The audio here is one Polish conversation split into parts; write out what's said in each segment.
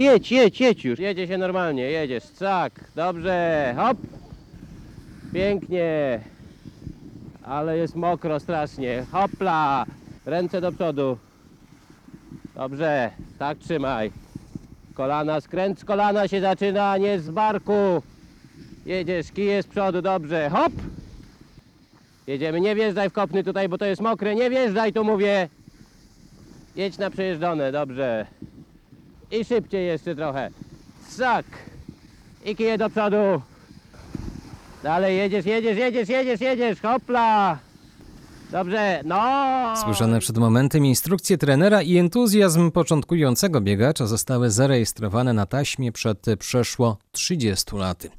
jedź, jedź, jedź, już. Jedzie się normalnie, jedziesz, tak, dobrze, hop. Pięknie. Ale jest mokro strasznie. Hopla! Ręce do przodu. Dobrze, tak trzymaj. Kolana, skręt z kolana się zaczyna, nie z barku. Jedziesz, kije z przodu, dobrze, hop! Jedziemy, nie wjeżdżaj w kopny tutaj, bo to jest mokre, nie wjeżdżaj tu mówię. Jedź na przejeżdżone, dobrze. I szybciej jeszcze trochę. Sak! I kije do przodu. Dalej jedziesz, jedziesz, jedziesz, jedziesz, jedziesz, hopla! Dobrze, no! Słyszane przed momentem instrukcje trenera i entuzjazm początkującego biegacza zostały zarejestrowane na taśmie przed przeszło 30 laty.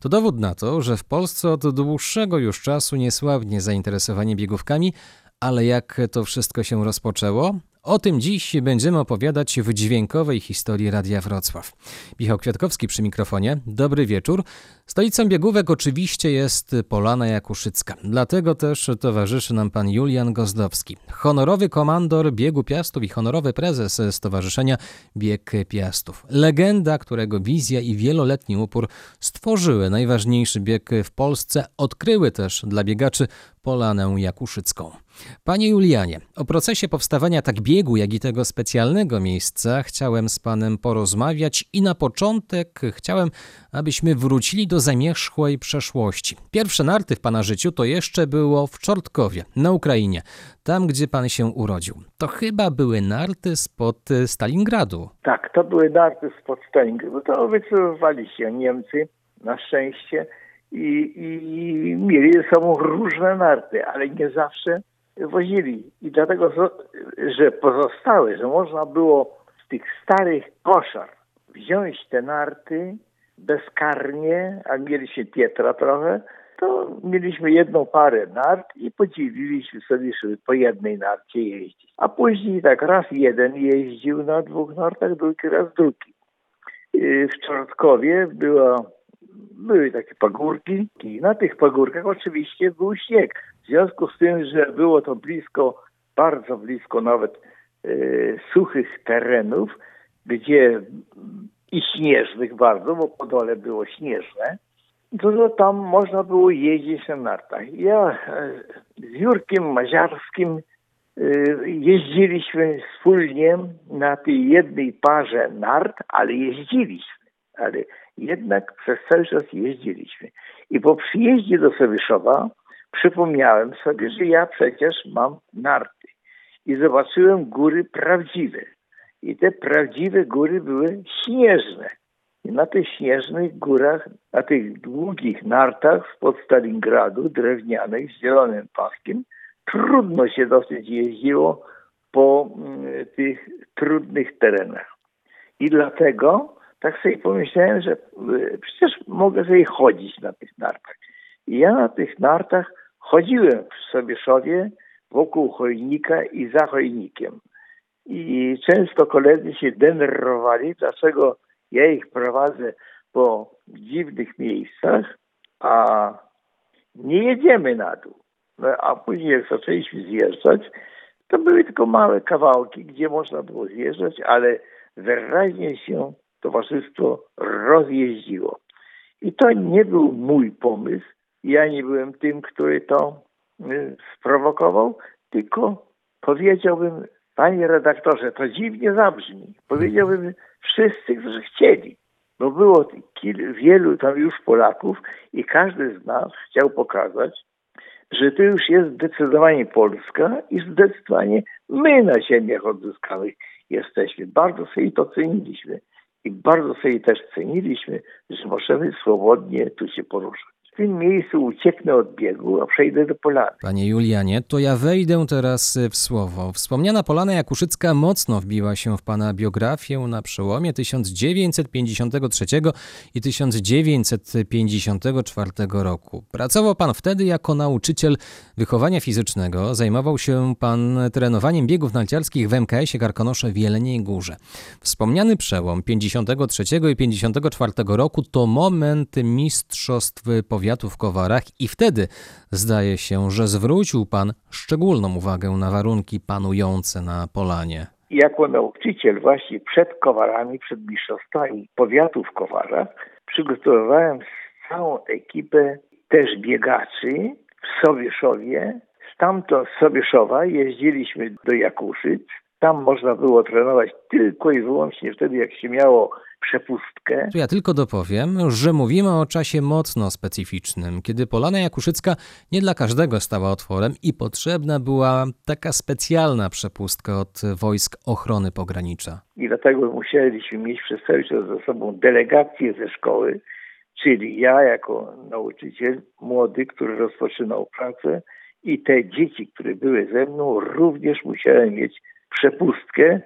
To dowód na to, że w Polsce od dłuższego już czasu niesławnie zainteresowanie biegówkami, ale jak to wszystko się rozpoczęło? O tym dziś będziemy opowiadać w dźwiękowej historii Radia Wrocław. Michał Kwiatkowski przy mikrofonie. Dobry wieczór. Stolicą biegówek oczywiście jest Polana Jakuszycka. Dlatego też towarzyszy nam pan Julian Gozdowski, honorowy komandor biegu Piastów i honorowy prezes Stowarzyszenia Bieg Piastów. Legenda, którego wizja i wieloletni upór stworzyły najważniejszy bieg w Polsce, odkryły też dla biegaczy Polanę Jakuszycką. Panie Julianie, o procesie powstawania tak biegu, jak i tego specjalnego miejsca chciałem z panem porozmawiać i na początek chciałem, abyśmy wrócili do zamierzchłej przeszłości. Pierwsze narty w pana życiu to jeszcze było w Czortkowie, na Ukrainie, tam gdzie pan się urodził. To chyba były narty spod Stalingradu. Tak, to były narty spod Stalingradu. To wycofywali się Niemcy, na szczęście, i, i mieli ze sobą różne narty, ale nie zawsze wozili. I dlatego, że pozostały, że można było z tych starych koszar wziąć te narty bezkarnie, a mieliśmy Pietra trochę, to mieliśmy jedną parę nart i podzieliliśmy sobie, żeby po jednej narcie jeździć. A później tak raz jeden jeździł na dwóch nartach, drugi raz drugi. Yy, W Czortkowie była, były takie pagórki i na tych pagórkach oczywiście był śnieg. W związku z tym, że było to blisko, bardzo blisko nawet yy, suchych terenów, gdzie i śnieżnych bardzo, bo po dole było śnieżne, to, to tam można było jeździć na nartach. Ja e, z Jurkiem Maziarskim e, jeździliśmy wspólnie na tej jednej parze nart, ale jeździliśmy. Ale jednak przez cały czas jeździliśmy. I po przyjeździe do Sowieszowa przypomniałem sobie, że ja przecież mam narty. I zobaczyłem góry prawdziwe. I te prawdziwe góry były śnieżne. I na tych śnieżnych górach, na tych długich nartach spod Stalingradu, drewnianych, z zielonym paskiem, trudno się dosyć jeździło po mm, tych trudnych terenach. I dlatego tak sobie pomyślałem, że y, przecież mogę sobie chodzić na tych nartach. I ja na tych nartach chodziłem w Sobieszowie wokół chojnika i za chojnikiem. I często koledzy się denerwowali, dlaczego ja ich prowadzę po dziwnych miejscach, a nie jedziemy na dół. No, a później jak zaczęliśmy zjeżdżać, to były tylko małe kawałki, gdzie można było zjeżdżać, ale wyraźnie się towarzystwo rozjeździło. I to nie był mój pomysł. Ja nie byłem tym, który to y, sprowokował, tylko powiedziałbym, panie redaktorze, to dziwnie zabrzmi. Powiedziałbym wszyscy, którzy chcieli. Bo było kil, wielu tam już Polaków i każdy z nas chciał pokazać, że to już jest zdecydowanie Polska i zdecydowanie my na ziemiach odzyskanych jesteśmy. Bardzo sobie to ceniliśmy. I bardzo sobie też ceniliśmy, że możemy swobodnie tu się poruszać. W tym miejscu ucieknę od biegu, a przejdę do Polany. Panie Julianie, to ja wejdę teraz w słowo. Wspomniana Polana Jakuszycka mocno wbiła się w pana biografię na przełomie 1953 i 1954 roku. Pracował pan wtedy jako nauczyciel wychowania fizycznego, zajmował się pan trenowaniem biegów narciarskich w MKS-ie Karkonosze w Jeleniej Górze. Wspomniany przełom 53 i 54 roku to moment mistrzostw powiatu w Kowarach i wtedy zdaje się, że zwrócił pan szczególną uwagę na warunki panujące na polanie. Jako nauczyciel właśnie przed Kowarami, przed mistrzostwami powiatu w Kowarach przygotowywałem całą ekipę też biegaczy w Sobieszowie. Stamtąd z Sobieszowa jeździliśmy do Jakuszyc. Tam można było trenować tylko i wyłącznie wtedy, jak się miało przepustkę. Ja tylko dopowiem, że mówimy o czasie mocno specyficznym, kiedy Polana Jakuszycka nie dla każdego stała otworem i potrzebna była taka specjalna przepustka od wojsk ochrony pogranicza. I dlatego musieliśmy mieć przez cały czas ze sobą delegację ze szkoły, czyli ja jako nauczyciel młody, który rozpoczynał pracę i te dzieci, które były ze mną, również musiałem mieć przepustkę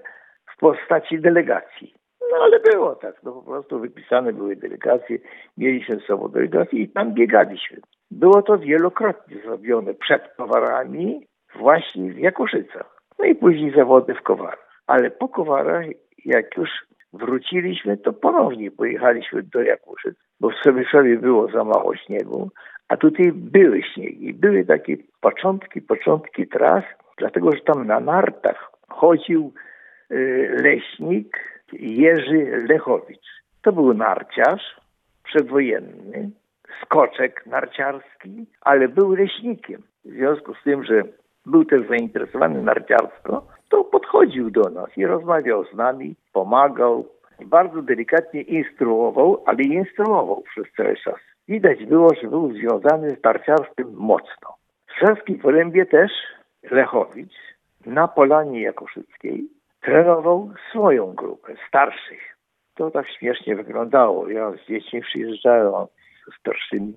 w postaci delegacji. No ale było tak, no po prostu wypisane były delegacje, mieliśmy z sobą delegacje i tam biegaliśmy. Było to wielokrotnie zrobione przed Kowarami, właśnie w Jakuszycach. No i później zawody w Kowarach. Ale po Kowarach, jak już wróciliśmy, to ponownie pojechaliśmy do Jakuszyc, bo w Sobieszowie było za mało śniegu, a tutaj były śniegi. Były takie początki, początki tras, dlatego że tam na nartach chodził y, leśnik Jerzy Lechowicz. To był narciarz przedwojenny, skoczek narciarski, ale był leśnikiem. W związku z tym, że był też zainteresowany narciarstwo, to podchodził do nas i rozmawiał z nami, pomagał, bardzo delikatnie instruował, ale instruował przez cały czas. Widać było, że był związany z narciarstwem mocno. W Szarskiej Porębie też Lechowicz na Polanie Jakoszyckiej trenował swoją grupę starszych. To tak śmiesznie wyglądało. Ja z dziećmi przyjeżdżałem z starszymi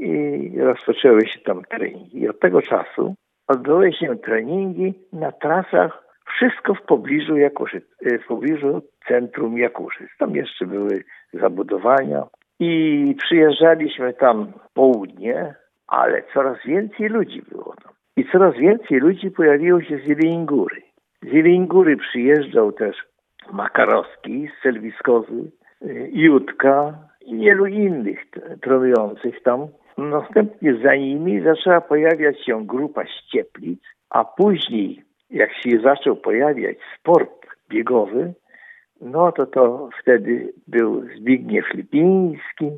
i rozpoczęły się tam treningi. I od tego czasu odbyły się treningi na trasach wszystko w pobliżu Jakuszyc, w pobliżu centrum Jakuszyc. Tam jeszcze były zabudowania i przyjeżdżaliśmy tam południe, ale coraz więcej ludzi było tam. I coraz więcej ludzi pojawiło się z Jelingóry. Z Jelingóry przyjeżdżał też Makarowski z Selwiskozy, Jutka i wielu innych trenujących tam. Następnie za nimi zaczęła pojawiać się grupa ścieplic, a później jak się zaczął pojawiać sport biegowy, no to to wtedy był Zbigniew Lipiński,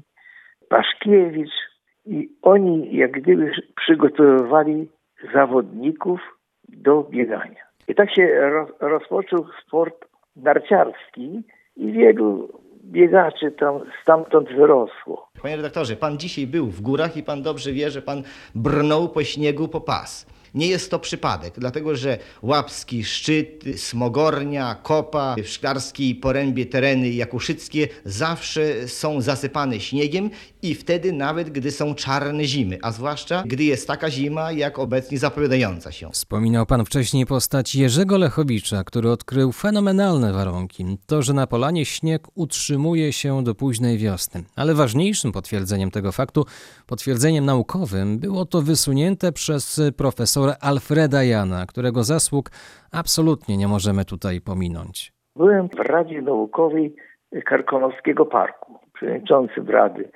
Paszkiewicz i oni jak gdyby przygotowywali zawodników do biegania. I tak się roz, rozpoczął sport narciarski i wielu biegaczy tam stamtąd wyrosło. Panie redaktorze, pan dzisiaj był w górach i pan dobrze wie, że pan brnął po śniegu po pas. Nie jest to przypadek, dlatego że Łapski Szczyt, Smogornia, Kopa, w Szklarskiej Porębie tereny jakuszyckie zawsze są zasypane śniegiem i wtedy nawet gdy są czarne zimy, a zwłaszcza gdy jest taka zima jak obecnie zapowiadająca się. Wspominał pan wcześniej postać Jerzego Lechowicza, który odkrył fenomenalne warunki. To, że na polanie śnieg utrzymuje się do późnej wiosny. Ale ważniejszym potwierdzeniem tego faktu, potwierdzeniem naukowym, było to wysunięte przez profesora Alfreda Jana, którego zasług absolutnie nie możemy tutaj pominąć. Byłem w Radzie Naukowej Karkonoskiego Parku, przewodniczącym Rady,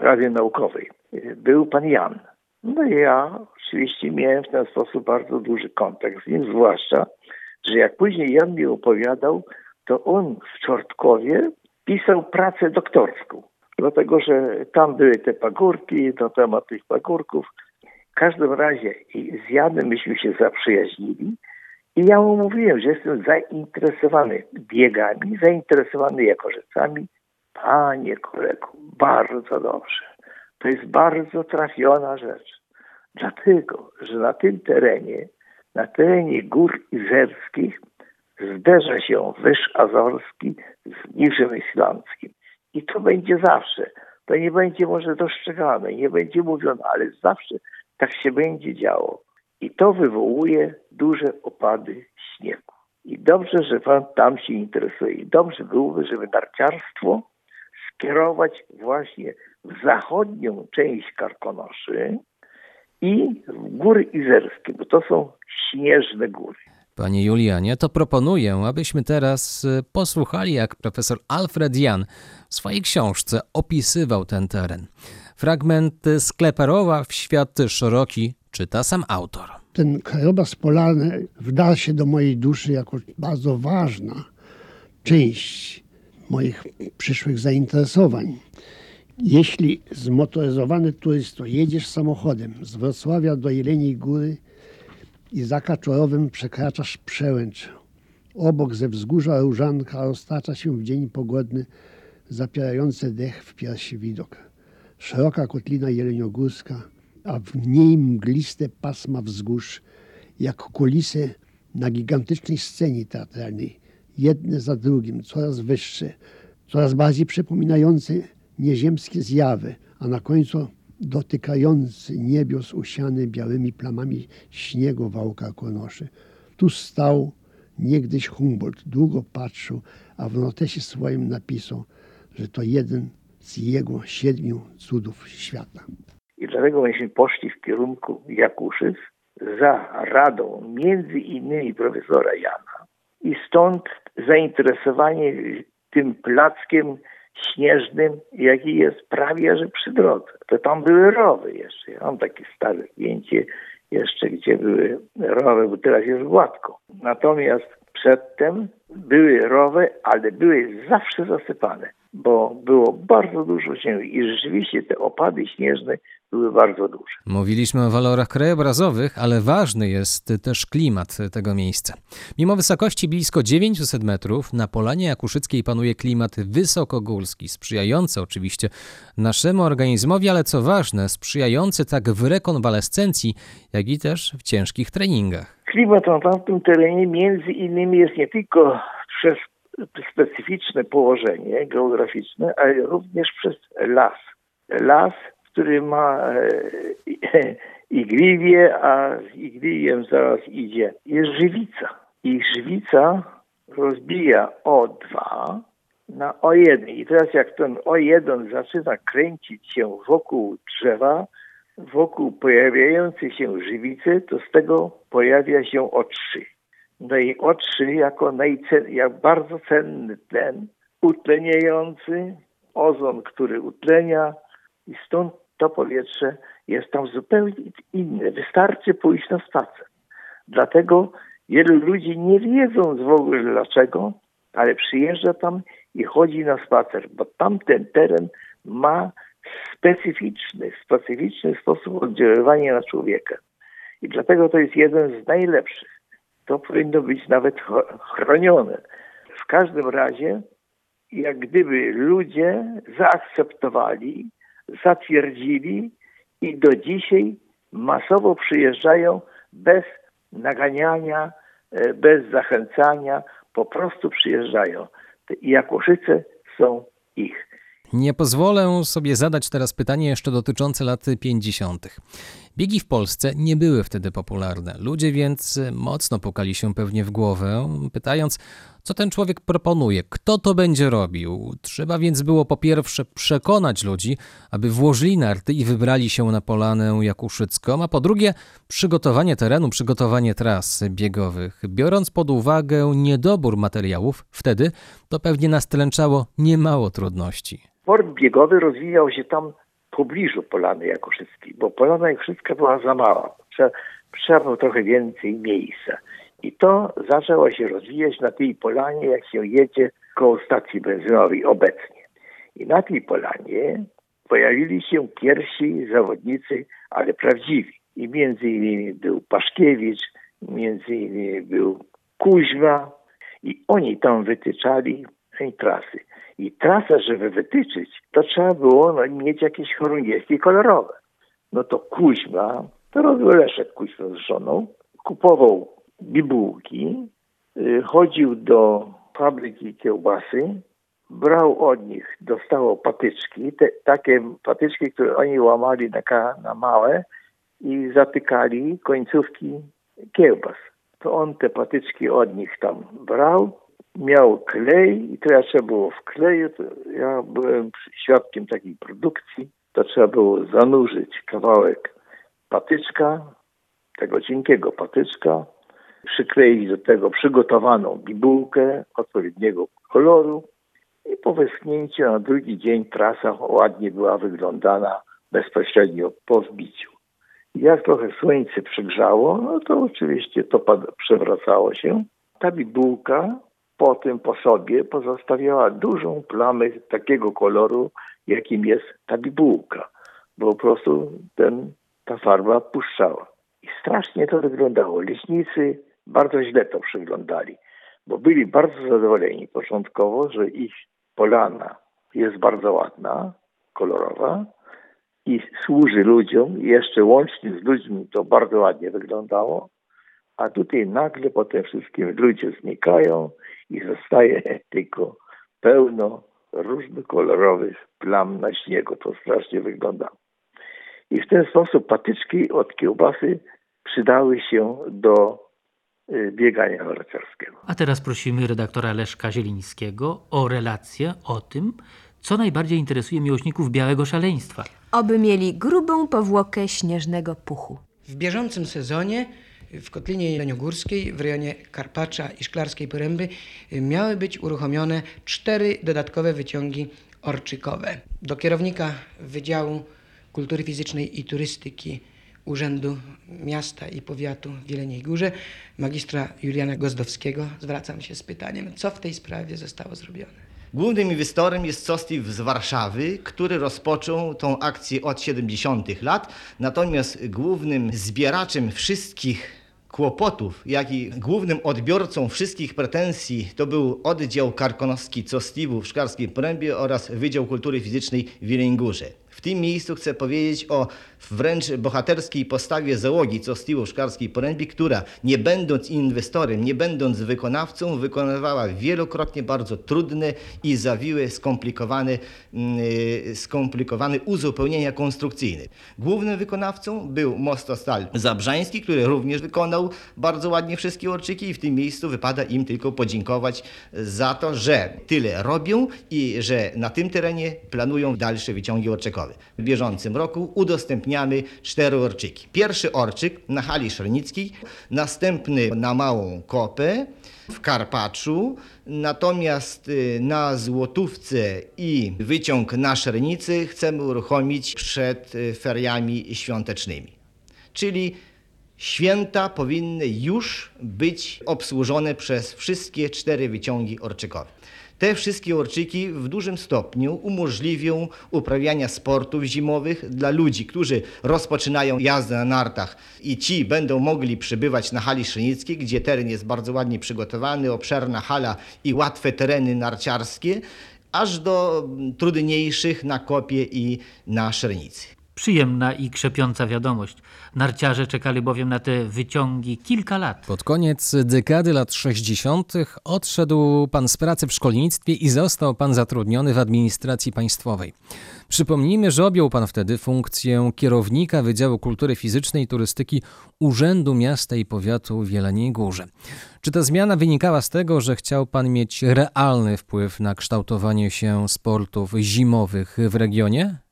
Rady Naukowej. Był pan Jan. No i ja oczywiście miałem w ten sposób bardzo duży kontakt z nim, zwłaszcza, że jak później Jan mi opowiadał, to on w Czortkowie pisał pracę doktorską, dlatego że tam były te pagórki, na temat tych pagórków. W każdym razie z Janem myśmy się zaprzyjaźnili i ja mu mówiłem, że jestem zainteresowany biegami, zainteresowany jakorzecami. Panie kolego, bardzo dobrze. To jest bardzo trafiona rzecz. Dlatego, że na tym terenie, na terenie gór izerskich zderza się Wyż Azorski z Niżem Islandzkim. I to będzie zawsze. To nie będzie może dostrzegane, nie będzie mówione, ale zawsze tak się będzie działo. I to wywołuje duże opady śniegu. I dobrze, że pan tam się interesuje. I dobrze byłoby, żeby narciarstwo skierować właśnie w zachodnią część Karkonoszy i w góry izerskie, bo to są śnieżne góry. Panie Julianie, to proponuję, abyśmy teraz y, posłuchali, jak profesor Alfred Jan w swojej książce opisywał ten teren. Fragment z Kleperowa w świat szeroki czyta sam autor. ten krajobraz polarny wdarł się do mojej duszy jako bardzo ważna część moich przyszłych zainteresowań. Jeśli zmotoryzowany turysto jedziesz samochodem z Wrocławia do Jeleniej Góry i za Kaczorowem przekraczasz przełęcz, obok ze wzgórza Różanka roztacza się w dzień pogodny zapierający dech w piersi widok. Szeroka kotlina jeleniogórska, a w niej mgliste pasma wzgórz, jak kulisy na gigantycznej scenie teatralnej, jedne za drugim, coraz wyższe, coraz bardziej przypominające nieziemskie zjawy, a na końcu dotykający niebios usiany białymi plamami śniegu wałka konoszy. Tu stał niegdyś Humboldt, długo patrzył, a w notesie swoim napisał, że to jeden z jego siedmiu cudów świata. I dlatego myśmy poszli w kierunku Jakuszyc za radą między innymi profesora Jana. I stąd zainteresowanie tym plackiem śnieżnym, jaki jest prawie że przy drodze. To tam były rowy jeszcze. Ja mam takie stare zdjęcie jeszcze, gdzie były rowy, bo teraz jest gładko. Natomiast przedtem były rowy, ale były zawsze zasypane, bo było bardzo dużo śniegu i rzeczywiście te opady śnieżne były bardzo duże. Mówiliśmy o walorach krajobrazowych, ale ważny jest też klimat tego miejsca. Mimo wysokości blisko 900 metrów, na Polanie Jakuszyckiej panuje klimat wysokogórski, sprzyjający oczywiście naszemu organizmowi, ale co ważne, sprzyjający tak w rekonwalescencji, jak i też w ciężkich treningach. Klimat na tamtym terenie między innymi jest nie tylko przez specyficzne położenie geograficzne, ale również przez las. Las który ma e, igliwie, a z igliwiem zaraz idzie, jest żywica. I żywica rozbija O2 na O1. I teraz jak ten O1 zaczyna kręcić się wokół drzewa, wokół pojawiającej się żywicy, to z tego pojawia się O3. No i O3 jako najcen, jak bardzo cenny tlen, utleniający, ozon, który utlenia i stąd to powietrze jest tam zupełnie inne. Wystarczy pójść na spacer. Dlatego wielu ludzi nie wiedząc w ogóle dlaczego, ale przyjeżdża tam i chodzi na spacer, bo tamten teren ma specyficzny, specyficzny sposób oddziaływania na człowieka. I dlatego to jest jeden z najlepszych. To powinno być nawet chronione. W każdym razie, jak gdyby ludzie zaakceptowali zatwierdzili i do dzisiaj masowo przyjeżdżają bez naganiania, e, bez zachęcania, po prostu przyjeżdżają. I Jakuszyce są ich. Nie pozwolę sobie zadać teraz pytanie jeszcze dotyczące lat 50. Biegi w Polsce nie były wtedy popularne. Ludzie więc mocno pukali się pewnie w głowę, pytając, co ten człowiek proponuje, kto to będzie robił. Trzeba więc było po pierwsze przekonać ludzi, aby włożyli narty i wybrali się na Polanę Jakuszycką, a po drugie przygotowanie terenu, przygotowanie tras biegowych. Biorąc pod uwagę niedobór materiałów, wtedy to pewnie nastręczało niemało trudności. Sport biegowy rozwijał się tam w pobliżu Polany Jakuszyckiej, bo Polana Jakuszycka była za mała. Trzeba, trzeba było trochę więcej miejsca. I to zaczęło się rozwijać na tej polanie, jak się jedzie koło stacji benzynowej obecnie. I na tej polanie pojawili się pierwsi zawodnicy, ale prawdziwi. I między innymi był Paszkiewicz, między innymi był Kuźma i oni tam wytyczali trasy. I trasę, żeby wytyczyć, to trzeba było no, mieć jakieś chorągiewki kolorowe. No to Kuźma, to robił Leszek Kuźma z żoną, kupował bibułki, y, chodził do fabryki kiełbasy, brał od nich, dostało patyczki, te, takie patyczki, które oni łamali na, na małe i zatykali końcówki kiełbas. To on te patyczki od nich tam brał, miał klej i teraz trzeba było w kleju, ja byłem świadkiem takiej produkcji, to trzeba było zanurzyć kawałek patyczka, tego cienkiego patyczka, przykleić do tego przygotowaną bibułkę odpowiedniego koloru i po wyschnięciu na drugi dzień trasa ładnie była wyglądana bezpośrednio po wbiciu. Jak trochę słońce przygrzało, no to oczywiście to przewracało się. Ta bibułka potem po sobie pozostawiała dużą plamę takiego koloru, jakim jest ta bibułka, bo po prostu ten, ta farba puszczała. I strasznie to wyglądało. Leśnicy bardzo źle to przyglądali, bo byli bardzo zadowoleni początkowo, że ich polana jest bardzo ładna, kolorowa i służy ludziom, i jeszcze łącznie z ludźmi to bardzo ładnie wyglądało, a tutaj nagle po tym wszystkim ludzie znikają i zostaje tylko pełno różnokolorowych plam na śniegu. To strasznie wygląda. I w ten sposób patyczki od kiełbasy przydały się do biegania narciarskiego. A teraz prosimy redaktora Leszka Zielińskiego o relację o tym, co najbardziej interesuje miłośników białego szaleństwa. Oby mieli grubą powłokę śnieżnego puchu. W bieżącym sezonie w Kotlinie Jeleniogórskiej w rejonie Karpacza i Szklarskiej Poręby miały być uruchomione cztery dodatkowe wyciągi orczykowe. Do kierownika Wydziału Kultury Fizycznej i Turystyki Urzędu Miasta i Powiatu w Jeleniej Górze, magistra Juliana Gozdowskiego, zwracam się z pytaniem, co w tej sprawie zostało zrobione. Głównym inwestorem jest Sostiv z Warszawy, który rozpoczął tą akcję od 70. lat. Natomiast głównym zbieraczem wszystkich kłopotów, jak i głównym odbiorcą wszystkich pretensji to był oddział karkonoski Costiwu w Szklarskiej Porębie oraz Wydział Kultury Fizycznej w Jeleniej Górze. W tym miejscu chcę powiedzieć o wręcz bohaterskiej postawie załogi Costiwu w Szklarskiej Porębie, która nie będąc inwestorem, nie będąc wykonawcą, wykonywała wielokrotnie bardzo trudne i zawiłe, skomplikowane, mm, y, skomplikowane uzupełnienia konstrukcyjne. Głównym wykonawcą był Mostostal Zabrzański, który również wykonał bardzo ładnie wszystkie orczyki i w tym miejscu wypada im tylko podziękować za to, że tyle robią i że na tym terenie planują dalsze wyciągi orczykowe. W bieżącym roku udostępniamy cztery orczyki. Pierwszy orczyk na hali Szernickiej, następny na Małą Kopę, w Karpaczu, natomiast y, na Złotówce i wyciąg na Szernicy chcemy uruchomić przed y, feriami świątecznymi. Czyli święta powinny już być obsłużone przez wszystkie cztery wyciągi orczykowe. Te wszystkie orczyki w dużym stopniu umożliwią uprawiania sportów zimowych dla ludzi, którzy rozpoczynają jazdę na nartach i ci będą mogli przybywać na hali szynickiej, gdzie teren jest bardzo ładnie przygotowany, obszerna hala i łatwe tereny narciarskie, aż do trudniejszych na kopie i na szernicy. Przyjemna i krzepiąca wiadomość. Narciarze czekali bowiem na te wyciągi kilka lat. Pod koniec dekady lat 60. odszedł pan z pracy w szkolnictwie i został pan zatrudniony w administracji państwowej. Przypomnijmy, że objął pan wtedy funkcję kierownika Wydziału Kultury Fizycznej i Turystyki Urzędu Miasta i Powiatu w Jeleniej Górze. Czy ta zmiana wynikała z tego, że chciał pan mieć realny wpływ na kształtowanie się sportów zimowych w regionie?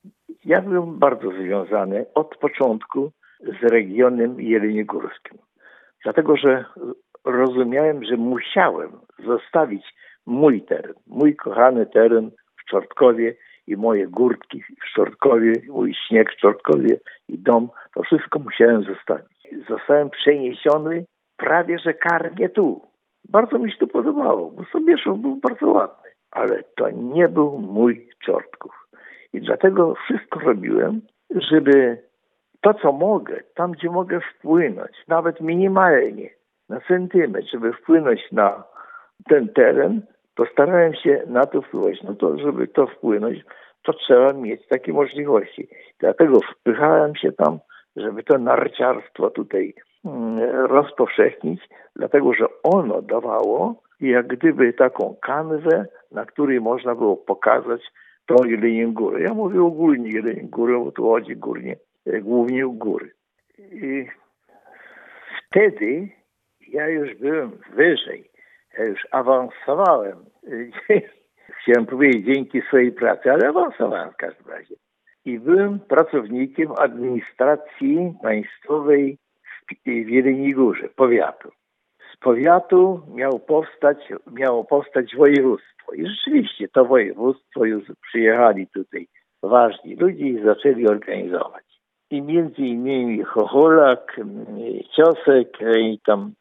Ja byłem bardzo związany od początku z regionem jeleniogórskim. Dlatego, że rozumiałem, że musiałem zostawić mój teren, mój kochany teren w Czortkowie i moje górki w Czortkowie, mój śnieg w Czortkowie i dom. To wszystko musiałem zostawić. Zostałem przeniesiony prawie że karnie tu. Bardzo mi się to podobało, bo Sobieszów był bardzo ładny. Ale to nie był mój Czortków. I dlatego wszystko robiłem, żeby to, co mogę, tam, gdzie mogę wpłynąć, nawet minimalnie, na centymetr, żeby wpłynąć na ten teren, to starałem się na to wpływać. No to, żeby to wpłynąć, to trzeba mieć takie możliwości. Dlatego wpychałem się tam, żeby to narciarstwo tutaj mm, rozpowszechnić, dlatego że ono dawało jak gdyby taką kanwę, na której można było pokazać to Jelenię Górę. Ja mówię ogólnie Jelenię Górę, bo tu chodzi górnie, e, głównie o góry. I wtedy ja już byłem wyżej, ja już awansowałem. Chciałem powiedzieć dzięki swojej pracy, ale awansowałem w każdym razie. I byłem pracownikiem administracji państwowej w Jeleniej Górze, powiatu. Z powiatu miał powstać, miało powstać województwo. I rzeczywiście to województwo już przyjechali tutaj ważni ludzie i zaczęli organizować. i między innymi Chocholak, Ciosek e, i tam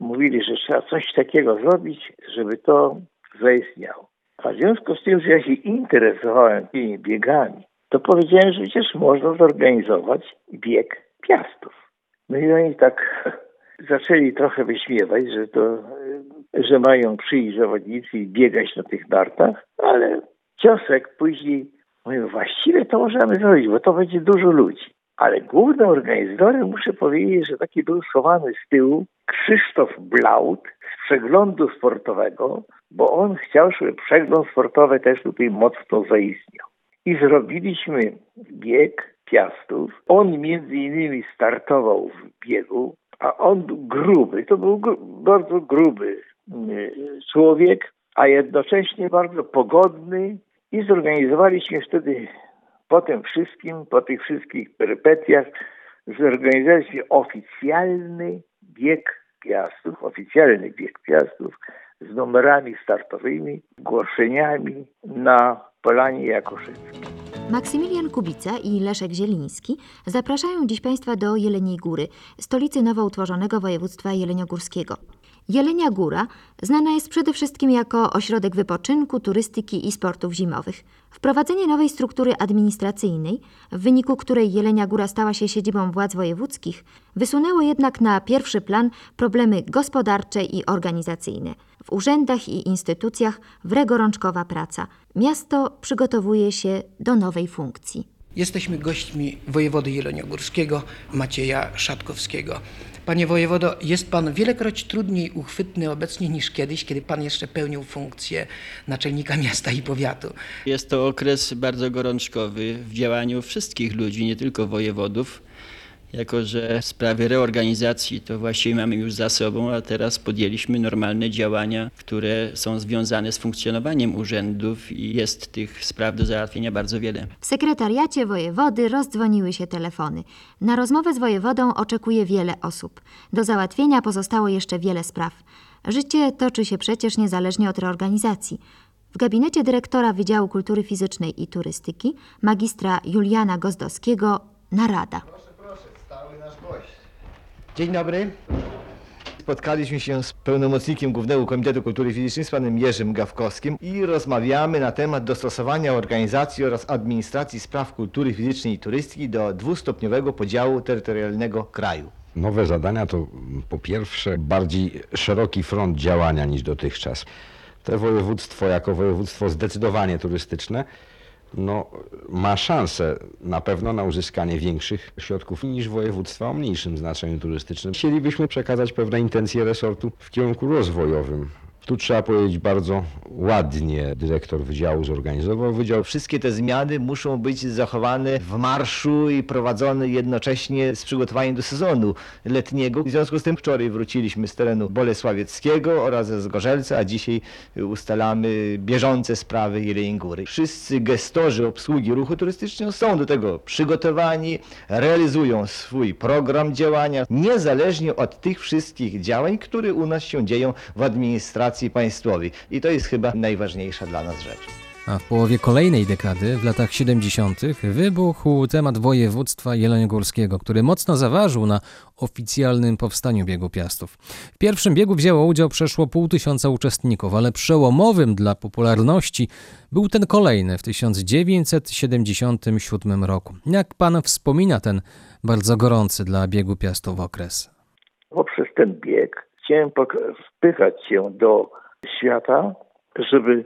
mówili, że trzeba coś takiego zrobić, żeby to zaistniało. A w związku z tym, że ja się interesowałem tymi biegami, to powiedziałem, że przecież można zorganizować bieg piastów. No i oni tak zaczęli trochę wyśmiewać, że to, że mają przyjść zawodnicy i biegać na tych nartach, ale Ciosek później mówił, właściwie to możemy zrobić, bo to będzie dużo ludzi. Ale głównym organizatorem muszę powiedzieć, że taki był schowany z tyłu Krzysztof Blaut z przeglądu sportowego, bo on chciał, żeby przegląd sportowy też tutaj mocno zaistniał. I zrobiliśmy bieg piastów. On między innymi startował w biegu, a on gruby, to był gru, bardzo gruby y, człowiek, a jednocześnie bardzo pogodny i zorganizowaliśmy wtedy po tym wszystkim, po tych wszystkich perypetiach, zorganizowaliśmy oficjalny bieg piastów, oficjalny bieg piastów z numerami startowymi, ogłoszeniami na Polanie Jakoszyckiej. Maksymilian Kubica i Leszek Zieliński zapraszają dziś Państwa do Jeleniej Góry, stolicy nowo utworzonego województwa jeleniogórskiego. Jelenia Góra znana jest przede wszystkim jako ośrodek wypoczynku, turystyki i sportów zimowych. Wprowadzenie nowej struktury administracyjnej, w wyniku której Jelenia Góra stała się siedzibą władz wojewódzkich, wysunęło jednak na pierwszy plan problemy gospodarcze i organizacyjne. W urzędach i instytucjach wregorączkowa praca. Miasto przygotowuje się do nowej funkcji. Jesteśmy gośćmi wojewody jeleniogórskiego Macieja Szatkowskiego. Panie wojewodo, jest pan wielekroć trudniej uchwytny obecnie niż kiedyś, kiedy pan jeszcze pełnił funkcję naczelnika miasta i powiatu. Jest to okres bardzo gorączkowy w działaniu wszystkich ludzi, nie tylko wojewodów. Jako, że sprawy reorganizacji to właściwie mamy już za sobą, a teraz podjęliśmy normalne działania, które są związane z funkcjonowaniem urzędów i jest tych spraw do załatwienia bardzo wiele. W sekretariacie wojewody rozdzwoniły się telefony. Na rozmowę z wojewodą oczekuje wiele osób. Do załatwienia pozostało jeszcze wiele spraw. Życie toczy się przecież niezależnie od reorganizacji. W gabinecie dyrektora Wydziału Kultury Fizycznej i Turystyki, magistra Juliana Gozdowskiego, narada. Dzień dobry. Spotkaliśmy się z pełnomocnikiem Głównego Komitetu Kultury Fizycznej, z panem Jerzym Gawkowskim i rozmawiamy na temat dostosowania organizacji oraz administracji spraw kultury fizycznej i turystyki do dwustopniowego podziału terytorialnego kraju. Nowe zadania to po pierwsze bardziej szeroki front działania niż dotychczas. To województwo jako województwo zdecydowanie turystyczne no, ma szansę na pewno na uzyskanie większych środków niż województwa o mniejszym znaczeniu turystycznym. Chcielibyśmy przekazać pewne intencje resortu w kierunku rozwojowym. Tu trzeba powiedzieć bardzo ładnie dyrektor wydziału zorganizował wydział. Wszystkie te zmiany muszą być zachowane w marszu i prowadzone jednocześnie z przygotowaniem do sezonu letniego. W związku z tym wczoraj wróciliśmy z terenu bolesławieckiego oraz z Gorzelca, a dzisiaj ustalamy bieżące sprawy Jeleń Góry. Wszyscy gestorzy obsługi ruchu turystycznego są do tego przygotowani, realizują swój program działania, niezależnie od tych wszystkich działań, które u nas się dzieją w administracji państwowej. I to jest chyba najważniejsza dla nas rzecz. A w połowie kolejnej dekady, w latach 70., wybuchł temat województwa jeleniogórskiego, który mocno zaważył na oficjalnym powstaniu biegu piastów. W pierwszym biegu wzięło udział przeszło pół tysiąca uczestników, ale przełomowym dla popularności był ten kolejny w 1977 roku. Jak pan wspomina ten bardzo gorący dla biegu piastów okres? Poprzez ten bieg chciałem wpychać się do świata, żeby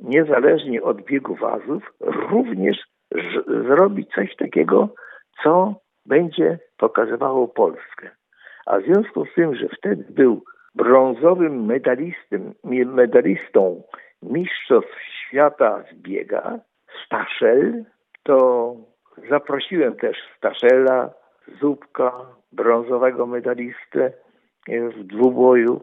niezależnie od biegu wazów, również zrobić coś takiego, co będzie pokazywało Polskę. A w związku z tym, że wtedy był brązowym medalistą Mistrzostw Świata z biega, Staszel, to zaprosiłem też Staszela, Zubka, brązowego medalistę w dwuboju,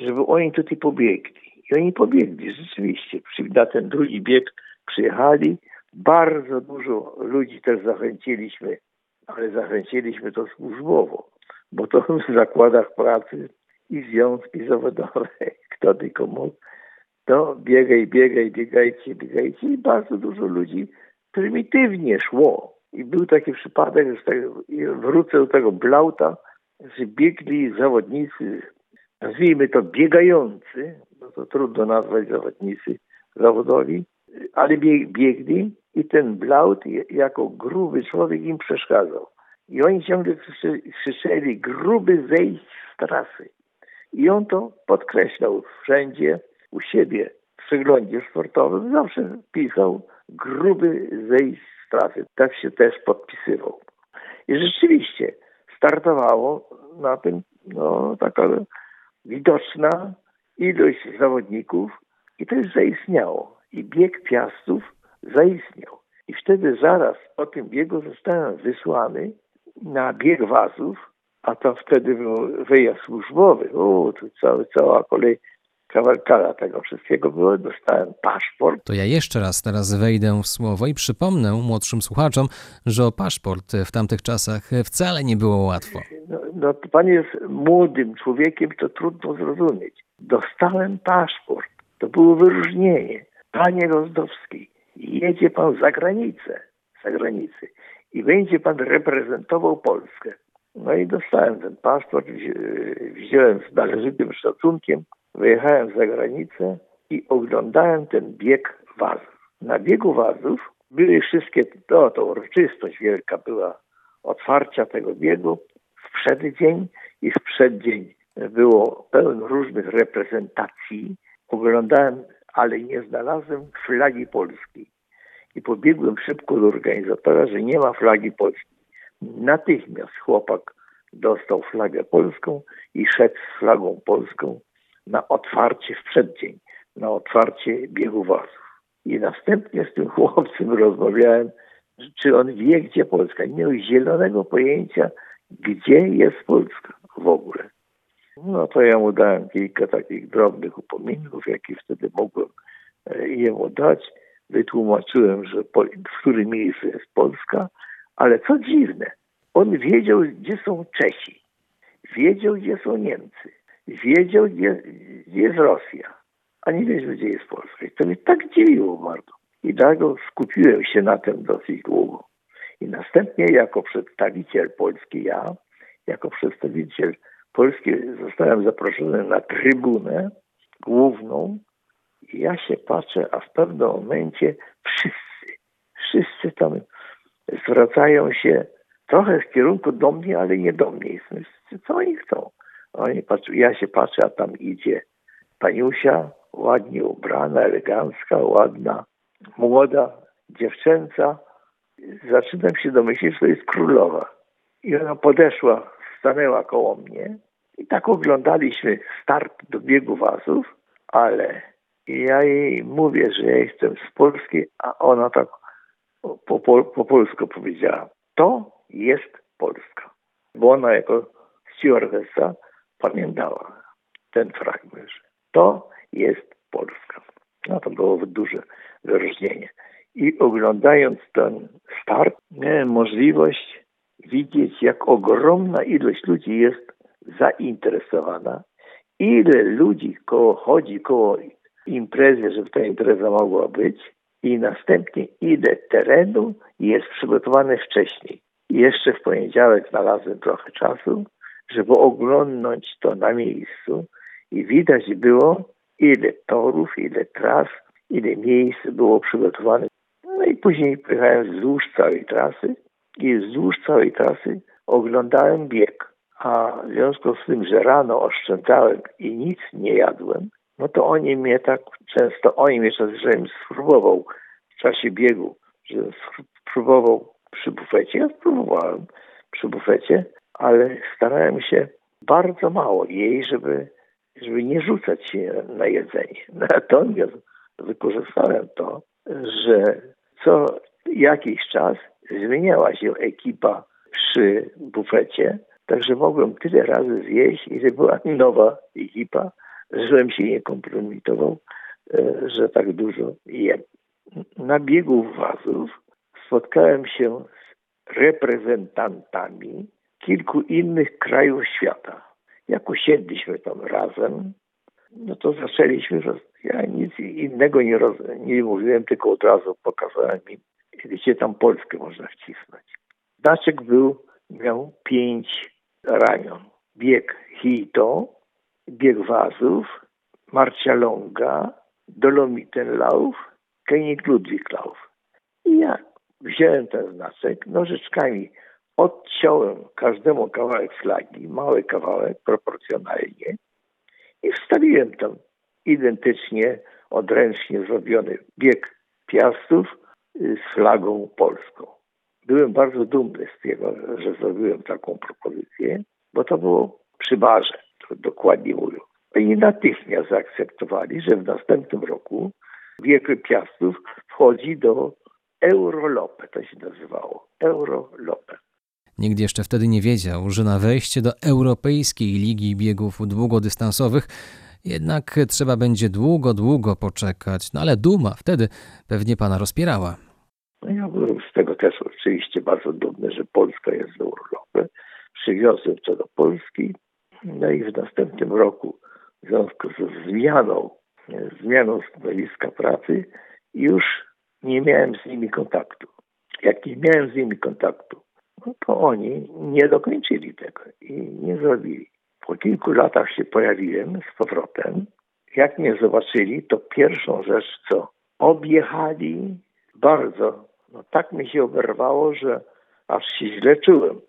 żeby oni tutaj pobiegli. I oni pobiegli, rzeczywiście. Na ten drugi bieg przyjechali. Bardzo dużo ludzi też zachęciliśmy, ale zachęciliśmy to służbowo, bo to w zakładach pracy i związki zawodowe, kto tylko mógł, to biegaj, biegaj, biegajcie, biegajcie i bardzo dużo ludzi prymitywnie szło. I był taki przypadek, że wrócę do tego Blauta, że biegli zawodnicy, nazwijmy to biegający, no to trudno nazwać zawodnicy zawodowi, ale bie- biegli i ten Blaut jako gruby człowiek im przeszkadzał. I oni ciągle krzyczeli, gruby zejść z trasy. I on to podkreślał wszędzie u siebie w przeglądzie sportowym. Zawsze pisał gruby zejść z trasy. Tak się też podpisywał. I rzeczywiście startowało na tym no, taka widoczna ilość zawodników i to już zaistniało. I bieg piastów zaistniał. I wtedy zaraz po tym biegu zostałem wysłany na bieg wazów, a to wtedy był wyjazd służbowy. O, tu cały, cała kolej kawalkada tego wszystkiego było. Dostałem paszport. To ja jeszcze raz teraz wejdę w słowo i przypomnę młodszym słuchaczom, że o paszport w tamtych czasach wcale nie było łatwo. No, no to pan jest młodym człowiekiem, to trudno zrozumieć. Dostałem paszport. To było wyróżnienie. Panie Rozdowski, jedzie pan za granicę, za granicę i będzie pan reprezentował Polskę. No i dostałem ten paszport, wzi- wziąłem z należytym szacunkiem, wyjechałem za granicę i oglądałem ten bieg wazów. Na biegu wazów były wszystkie, no to uroczystość wielka była otwarcia tego biegu w przeddzień i w przeddzień było pełno różnych reprezentacji. Oglądałem, ale nie znalazłem flagi polskiej. I pobiegłem szybko do organizatora, że nie ma flagi polskiej. Natychmiast chłopak dostał flagę polską i szedł z flagą polską na otwarcie w przeddzień, na otwarcie biegu wazów. I następnie z tym chłopcem rozmawiałem, czy on wie, gdzie Polska. Nie miał zielonego pojęcia, gdzie jest Polska w ogóle. No to ja mu dałem kilka takich drobnych upominków, jakie wtedy mogłem e, jemu dać. Wytłumaczyłem, że w którym miejscu jest Polska, ale co dziwne, on wiedział, gdzie są Czesi, wiedział, gdzie są Niemcy, wiedział, gdzie, gdzie jest Rosja, a nie wiedział, gdzie jest Polska. I to mnie tak dziwiło bardzo. I dlatego skupiłem się na tym dosyć długo. I następnie jako przedstawiciel Polski, ja, jako przedstawiciel Polski zostałem zaproszony na trybunę główną i ja się patrzę, a w pewnym momencie wszyscy, wszyscy tam zwracają się trochę w kierunku do mnie, ale nie do mnie. Co oni chcą? Oni patrzą, ja się patrzę, a tam idzie paniusia, ładnie ubrana, elegancka, ładna, młoda, dziewczęca. Zaczynam się domyślić, że to jest królowa. I ona podeszła, stanęła koło mnie i tak oglądaliśmy start do biegu wazów, ale ja jej mówię, że ja jestem z Polski, a ona tak po, po, po polsku powiedziała. To jest Polska. Bo ona jako stewardessa pamiętała ten fragment. To jest Polska. No to było duże wyróżnienie. I oglądając ten start, miałem możliwość widzieć, jak ogromna ilość ludzi jest zainteresowana, ile ludzi koło chodzi koło imprezy, żeby ta impreza mogła być i następnie ile terenu jest przygotowane wcześniej. Jeszcze w poniedziałek znalazłem trochę czasu, żeby oglądnąć to na miejscu i widać było, ile torów, ile tras, ile miejsc było przygotowane. No i później pojechałem wzdłuż całej trasy i wzdłuż całej trasy oglądałem bieg. A w związku z tym, że rano oszczędzałem i nic nie jadłem, no to oni mnie tak często, oni mnie czasem żebym spróbował w czasie biegu, że spróbował przy bufecie. Ja spróbowałem przy bufecie, ale starałem się bardzo mało jej, żeby, żeby nie rzucać się na jedzenie. Natomiast wykorzystałem to, że co jakiś czas zmieniała się ekipa przy bufecie, także mogłem tyle razy zjeść, ile była nowa ekipa, żebym się nie kompromitował, e, że tak dużo jem. Na biegu wazów spotkałem się z reprezentantami kilku innych krajów świata. Jak usiedliśmy tam razem, no to zaczęliśmy, roz... ja nic innego nie, roz... nie mówiłem, tylko od razu pokazałem im, gdzie tam Polskę można wcisnąć. Znaczek był, miał pięć ramion. Bieg Hito, bieg Wazów, Marcia Longa, Dolomitenlauf, König Ludwiglauf. I ja wziąłem ten znaczek, nożyczkami odciąłem każdemu kawałek flagi, mały kawałek, proporcjonalnie i wstawiłem tam identycznie, odręcznie zrobiony bieg piastów y, z flagą polską. Byłem bardzo dumny z tego, że zrobiłem taką propozycję, bo to było przy barze, dokładnie mówią. I natychmiast zaakceptowali, że w następnym roku bieg piastów wchodzi do Eurolope, to się nazywało. Eurolope. Nikt jeszcze wtedy nie wiedział, że na wejście do Europejskiej Ligi Biegów Długodystansowych jednak trzeba będzie długo, długo poczekać. No ale duma wtedy pewnie pana rozpierała. No ja byłem z tego też oczywiście bardzo dumny, że Polska jest w Eurolopie. Przywiozłem to do Polski. No i w następnym roku w związku ze zmianą, zmianą stanowiska pracy już nie miałem z nimi kontaktu. Jak nie miałem z nimi kontaktu, to oni nie dokończyli tego i nie zrobili. Po kilku latach się pojawiłem z powrotem. Jak mnie zobaczyli, to pierwszą rzecz, co objechali bardzo, no tak mi się oberwało, że aż się źle czułem.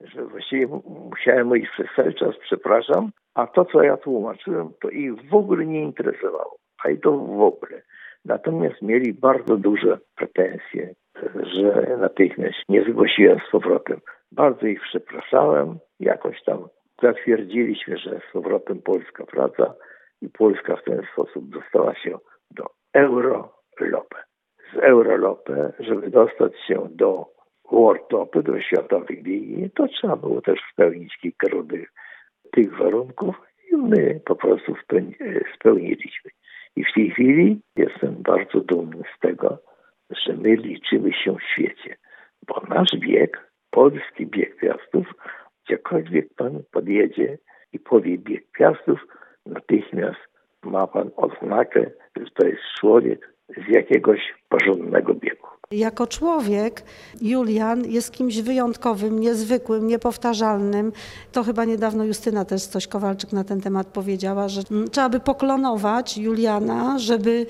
Że właściwie musiałem mówić przez cały czas przepraszam, a to, co ja tłumaczyłem, to ich w ogóle nie interesowało. A i to w ogóle. Natomiast mieli bardzo duże pretensje, że natychmiast nie zgłosiłem z powrotem. Bardzo ich przepraszałem. Jakoś tam zatwierdziliśmy, że z powrotem Polska wraca i Polska w ten sposób dostała się do Eurolope. Z Eurolope, żeby dostać się do World do światowej ligi, to trzeba było też spełnić kilka różnych tych warunków i my po prostu spełniliśmy. I w tej chwili jestem bardzo dumny z tego, że my liczymy się w świecie, bo nasz bieg, polski bieg piastów, gdziekolwiek pan podjedzie i powie bieg piastów, natychmiast ma pan oznakę, że to jest człowiek z jakiegoś porządnego biegu. Jako człowiek Julian jest kimś wyjątkowym, niezwykłym, niepowtarzalnym. To chyba niedawno Justyna też coś Kowalczyk na ten temat powiedziała, że trzeba by poklonować Juliana, żeby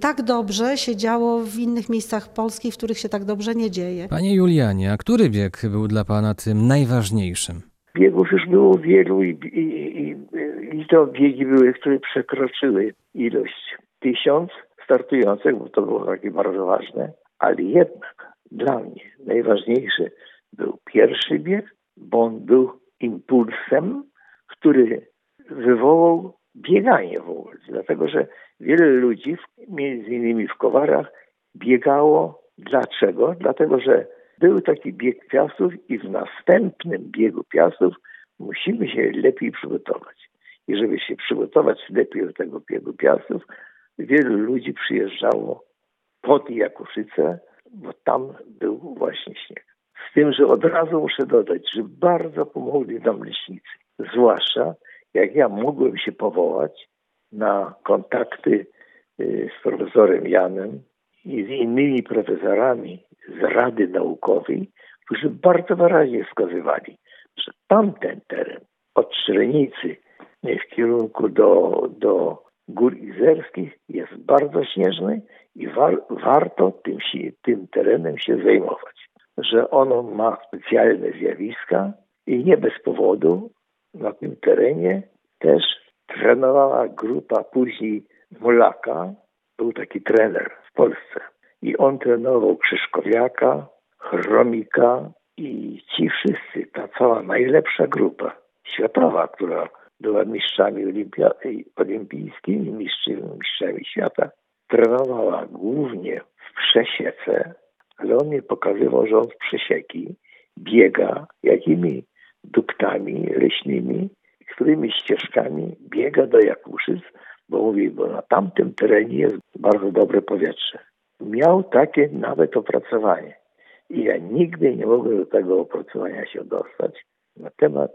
tak dobrze się działo w innych miejscach Polski, w których się tak dobrze nie dzieje. Panie Julianie, a który bieg był dla pana tym najważniejszym? Biegów już było wielu i, i, i, i to biegi były, które przekroczyły ilość tysiąc startujących, bo to było takie bardzo ważne, ale jednak dla mnie najważniejszy był pierwszy bieg, bo on był impulsem, który wywołał bieganie w ogóle. Dlatego, że wiele ludzi, między innymi w Kowarach, biegało. Dlaczego? Dlatego, że był taki bieg piastów i w następnym biegu piastów musimy się lepiej przygotować. I żeby się przygotować lepiej do tego biegu piastów, wielu ludzi przyjeżdżało pod Jakuszyce, bo tam był właśnie śnieg. Z tym, że od razu muszę dodać, że bardzo pomogli nam leśnicy. Zwłaszcza jak ja mogłem się powołać na kontakty z profesorem Janem i z innymi profesorami z Rady Naukowej, którzy bardzo wyraźnie wskazywali, że tamten teren od Szrenicy w kierunku do, do Gór Izerskich jest bardzo śnieżny i war, warto tym, tym terenem się zajmować. Że ono ma specjalne zjawiska i nie bez powodu na tym terenie też trenowała grupa później Molaka, był taki trener w Polsce. I on trenował Krzyszkowiaka, Chromika i ci wszyscy, ta cała najlepsza grupa światowa, która była mistrzami olimpijskimi, mistrzami świata, trenowała głównie w przesiece, ale on mi pokazywał, że on w przesieki biega jakimi duktami leśnymi, którymi ścieżkami biega do Jakuszyc, bo mówi, bo na tamtym terenie jest bardzo dobre powietrze. Miał takie nawet opracowanie. I ja nigdy nie mogłem do tego opracowania się dostać na temat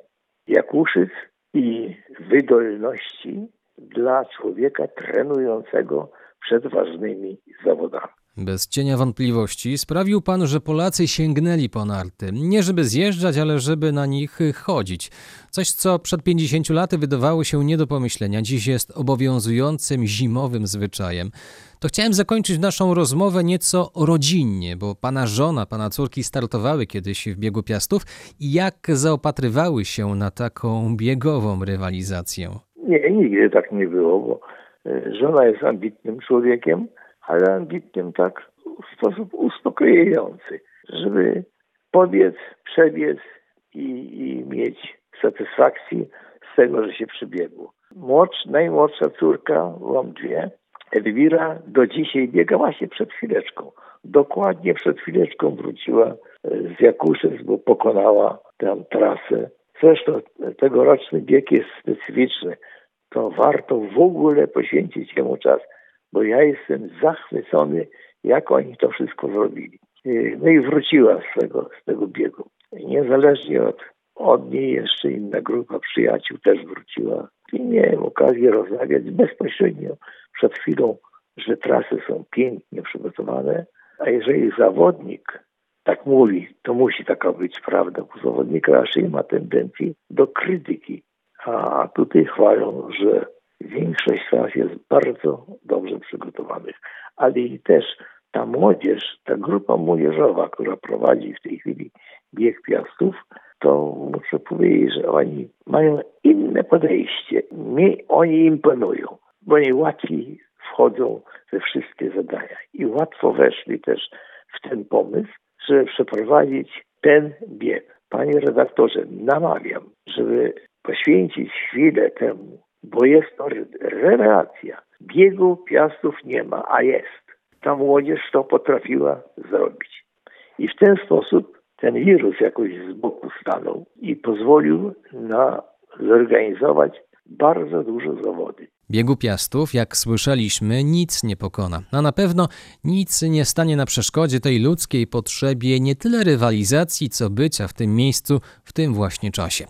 Jakuszyc i wydolności dla człowieka trenującego przed ważnymi zawodami. Bez cienia wątpliwości sprawił pan, że Polacy sięgnęli po narty. Nie żeby zjeżdżać, ale żeby na nich chodzić. Coś, co przed 50 laty wydawało się nie do pomyślenia, dziś jest obowiązującym zimowym zwyczajem. To chciałem zakończyć naszą rozmowę nieco rodzinnie, bo pana żona, pana córki startowały kiedyś w biegu piastów i jak zaopatrywały się na taką biegową rywalizację. Nie, nigdy tak nie było, bo e, żona jest ambitnym człowiekiem, ale ambitnym tak w sposób uspokajający, żeby pobiec, przebiec i, i mieć satysfakcję z tego, że się przybiegło. Młodsz, najmłodsza córka, mam dwie, Elwira do dzisiaj biega właśnie przed chwileczką. Dokładnie przed chwileczką wróciła z Jakuszyc, bo pokonała tę trasę. Zresztą tegoroczny bieg jest specyficzny. To warto w ogóle poświęcić jemu czas, bo ja jestem zachwycony, jak oni to wszystko zrobili. E, No i wróciła z tego, z tego biegu. Niezależnie od, od niej jeszcze inna grupa przyjaciół też wróciła. I miałem okazję rozmawiać bezpośrednio przed chwilą, że trasy są pięknie przygotowane, a jeżeli zawodnik tak mówi, to musi taka być prawda, bo zawodnik raczej ma tendencję do krytyki. A tutaj chwalą, że większość tras jest bardzo dobrze przygotowanych. Ale i też ta młodzież, ta grupa młodzieżowa, która prowadzi w tej chwili bieg piastów, to muszę powiedzieć, że oni mają inne podejście. Mi oni imponują, bo oni łatwiej wchodzą we wszystkie zadania i łatwo weszli też w ten pomysł, żeby przeprowadzić ten bieg. Panie redaktorze, namawiam, żeby poświęcić chwilę temu, bo jest to re- rewelacja. Biegu piastów nie ma, a jest. Ta młodzież to potrafiła zrobić. I w ten sposób ten wirus jakoś z boku stanął i pozwolił na zorganizować bardzo dużo zawody. Biegu Piastów, jak słyszeliśmy, nic nie pokona, a na pewno nic nie stanie na przeszkodzie tej ludzkiej potrzebie nie tyle rywalizacji, co bycia w tym miejscu w tym właśnie czasie.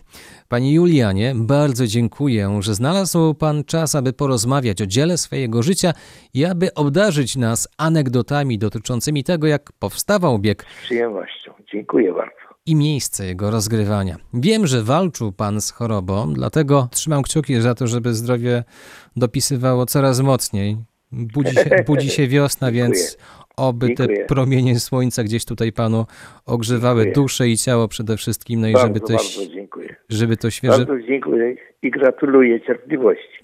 Panie Julianie, bardzo dziękuję, że znalazł Pan czas, aby porozmawiać o dziele swojego życia i aby obdarzyć nas anegdotami dotyczącymi tego, jak powstawał bieg Z przyjemnością. Dziękuję bardzo. I miejsce jego rozgrywania. Wiem, że walczył Pan z chorobą, dlatego trzymam kciuki za to, żeby zdrowie dopisywało coraz mocniej. Budzi się, budzi się wiosna, więc oby te Dziękuję. promienie słońca gdzieś tutaj Panu ogrzewały Dziękuję. duszę i ciało przede wszystkim, no i bardzo, żeby to, bardzo dziękuję. żeby to świeże... Bardzo dziękuję i gratuluję cierpliwości.